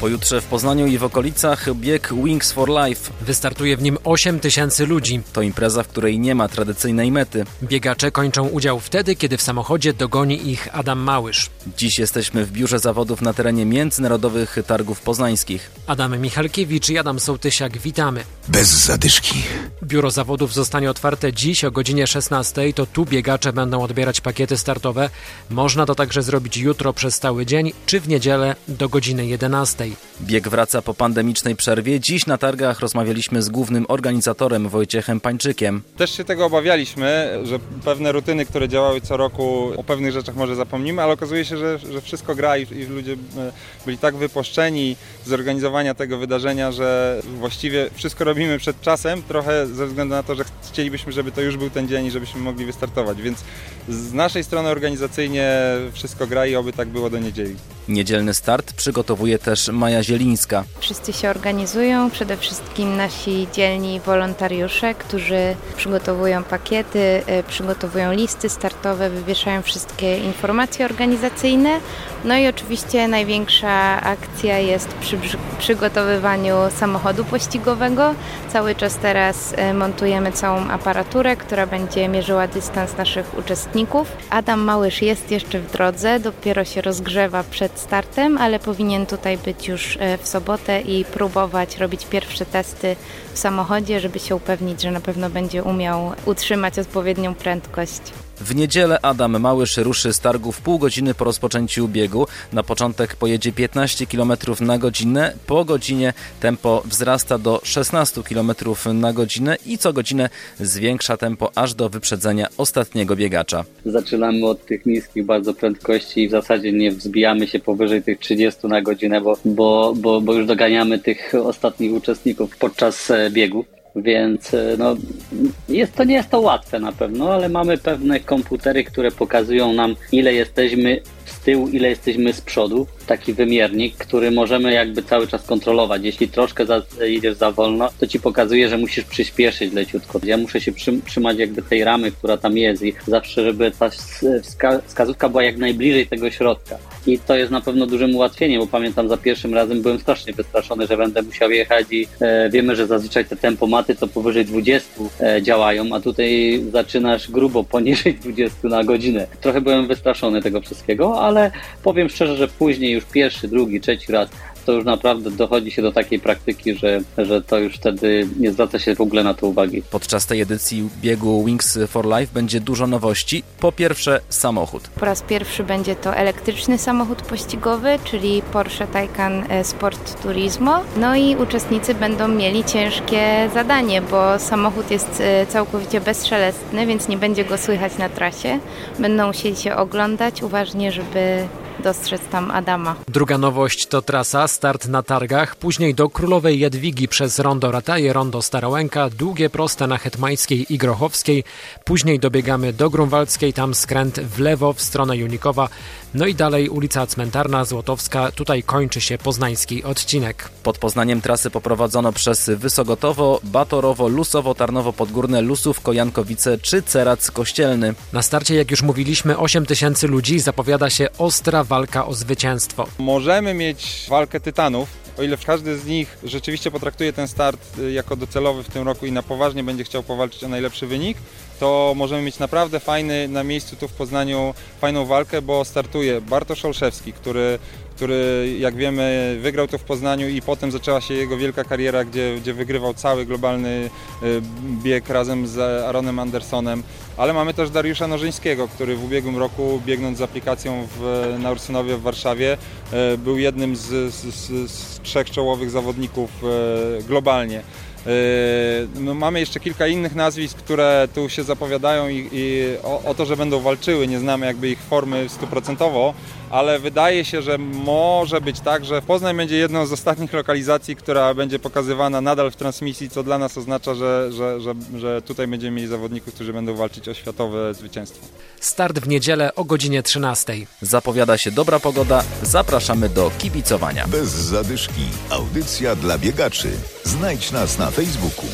Pojutrze w Poznaniu i w okolicach bieg Wings for Life. Wystartuje w nim 8 tysięcy ludzi. To impreza, w której nie ma tradycyjnej mety. Biegacze kończą udział wtedy, kiedy w samochodzie dogoni ich Adam Małysz. Dziś jesteśmy w biurze zawodów na terenie Międzynarodowych Targów Poznańskich. Adam Michalkiewicz i Adam Sołtysiak, witamy. Bez zadyszki. Biuro zawodów zostanie otwarte dziś o godzinie 16. To tu biegacze będą odbierać pakiety startowe. Można to także zrobić jutro przez cały dzień, czy w niedzielę do godziny 11. Bieg wraca po pandemicznej przerwie. Dziś na targach rozmawialiśmy z głównym organizatorem Wojciechem Pańczykiem. Też się tego obawialiśmy, że pewne rutyny, które działały co roku, o pewnych rzeczach może zapomnimy, ale okazuje się, że, że wszystko gra i, i ludzie e, byli tak wypuszczeni z zorganizowania tego wydarzenia, że właściwie wszystko robimy przed czasem, trochę ze względu na to, że chcielibyśmy, żeby to już był ten dzień i żebyśmy mogli wystartować. Więc z naszej strony organizacyjnie wszystko gra i oby tak było do niedzieli. Niedzielny start przygotowuje też Maja Zielińska. Wszyscy się organizują, przede wszystkim nasi dzielni wolontariusze, którzy przygotowują pakiety, y, przygotowują listy startowe, wywieszają wszystkie informacje organizacyjne. No i oczywiście największa akcja jest przy przygotowywaniu samochodu pościgowego. Cały czas teraz y, montujemy całą aparaturę, która będzie mierzyła dystans naszych uczestników. Adam Małysz jest jeszcze w drodze, dopiero się rozgrzewa przed startem, ale powinien tutaj być już e, w sobotę i próbować robić pierwsze testy w samochodzie, żeby się upewnić, że na pewno będzie umiał utrzymać odpowiednią prędkość. W niedzielę Adam Małysz ruszy z targów pół godziny po rozpoczęciu biegu. Na początek pojedzie 15 km na godzinę, po godzinie tempo wzrasta do 16 km na godzinę i co godzinę zwiększa tempo aż do wyprzedzenia ostatniego biegacza. Zaczynamy od tych niskich bardzo prędkości i w zasadzie nie wzbijamy się powyżej tych 30 na godzinę, bo, bo, bo, bo już doganiamy tych ostatnich uczestników podczas e, biegu. Więc e, no, jest, to nie jest to łatwe na pewno, ale mamy pewne komputery, które pokazują nam, ile jesteśmy z tyłu, ile jesteśmy z przodu. Taki wymiernik, który możemy jakby cały czas kontrolować. Jeśli troszkę za, idziesz za wolno, to ci pokazuje, że musisz przyspieszyć leciutko. Ja muszę się przy, trzymać jakby tej ramy, która tam jest i zawsze, żeby ta wskazówka była jak najbliżej tego środka. I to jest na pewno dużym ułatwieniem, bo pamiętam za pierwszym razem byłem strasznie wystraszony, że będę musiał jechać i e, wiemy, że zazwyczaj te tempomaty to powyżej 20 e, działają, a tutaj zaczynasz grubo poniżej 20 na godzinę. Trochę byłem wystraszony tego wszystkiego, ale powiem szczerze, że później już pierwszy, drugi, trzeci raz to już naprawdę dochodzi się do takiej praktyki, że, że to już wtedy nie zwraca się w ogóle na to uwagi. Podczas tej edycji biegu Wings for Life będzie dużo nowości. Po pierwsze samochód. Po raz pierwszy będzie to elektryczny samochód pościgowy, czyli Porsche Taycan e, Sport Turismo. No i uczestnicy będą mieli ciężkie zadanie, bo samochód jest e, całkowicie bezszelestny, więc nie będzie go słychać na trasie. Będą musieli się oglądać uważnie, żeby dostrzec tam Adama. Druga nowość to trasa, start na targach, później do Królowej Jadwigi przez Rondo Rataje, Rondo Starołęka, długie proste na Hetmańskiej i Grochowskiej, później dobiegamy do Grunwaldzkiej, tam skręt w lewo w stronę Junikowa, no i dalej ulica Cmentarna, Złotowska, tutaj kończy się poznański odcinek. Pod Poznaniem trasy poprowadzono przez Wysogotowo, Batorowo, Lusowo, Tarnowo Podgórne, Lusów, Kojankowice czy Cerac Kościelny. Na starcie, jak już mówiliśmy, 8 tysięcy ludzi, zapowiada się ostra walka o zwycięstwo. Możemy mieć walkę tytanów, o ile każdy z nich rzeczywiście potraktuje ten start y, jako docelowy w tym roku i na poważnie będzie chciał powalczyć o najlepszy wynik, to możemy mieć naprawdę fajny na miejscu tu w Poznaniu fajną walkę, bo startuje Bartosz Olszewski, który który jak wiemy wygrał to w Poznaniu i potem zaczęła się jego wielka kariera, gdzie, gdzie wygrywał cały globalny y, bieg razem z Aaronem Andersonem. Ale mamy też Dariusza Nożyńskiego, który w ubiegłym roku biegnąc z aplikacją w, na Ursynowie w Warszawie y, był jednym z, z, z trzech czołowych zawodników y, globalnie. No, mamy jeszcze kilka innych nazwisk, które tu się zapowiadają i, i o, o, to, że będą walczyły. Nie znamy jakby ich formy stuprocentowo, ale wydaje się, że może być tak, że Poznań będzie jedną z ostatnich lokalizacji, która będzie pokazywana nadal w transmisji, co dla nas oznacza, że, że, że, że tutaj będziemy mieli zawodników, którzy będą walczyć o światowe zwycięstwo. Start w niedzielę o godzinie 13. Zapowiada się dobra pogoda. Zapraszamy do kibicowania. Bez zadyszki. Audycja dla biegaczy. Znajdź nas na Facebooku.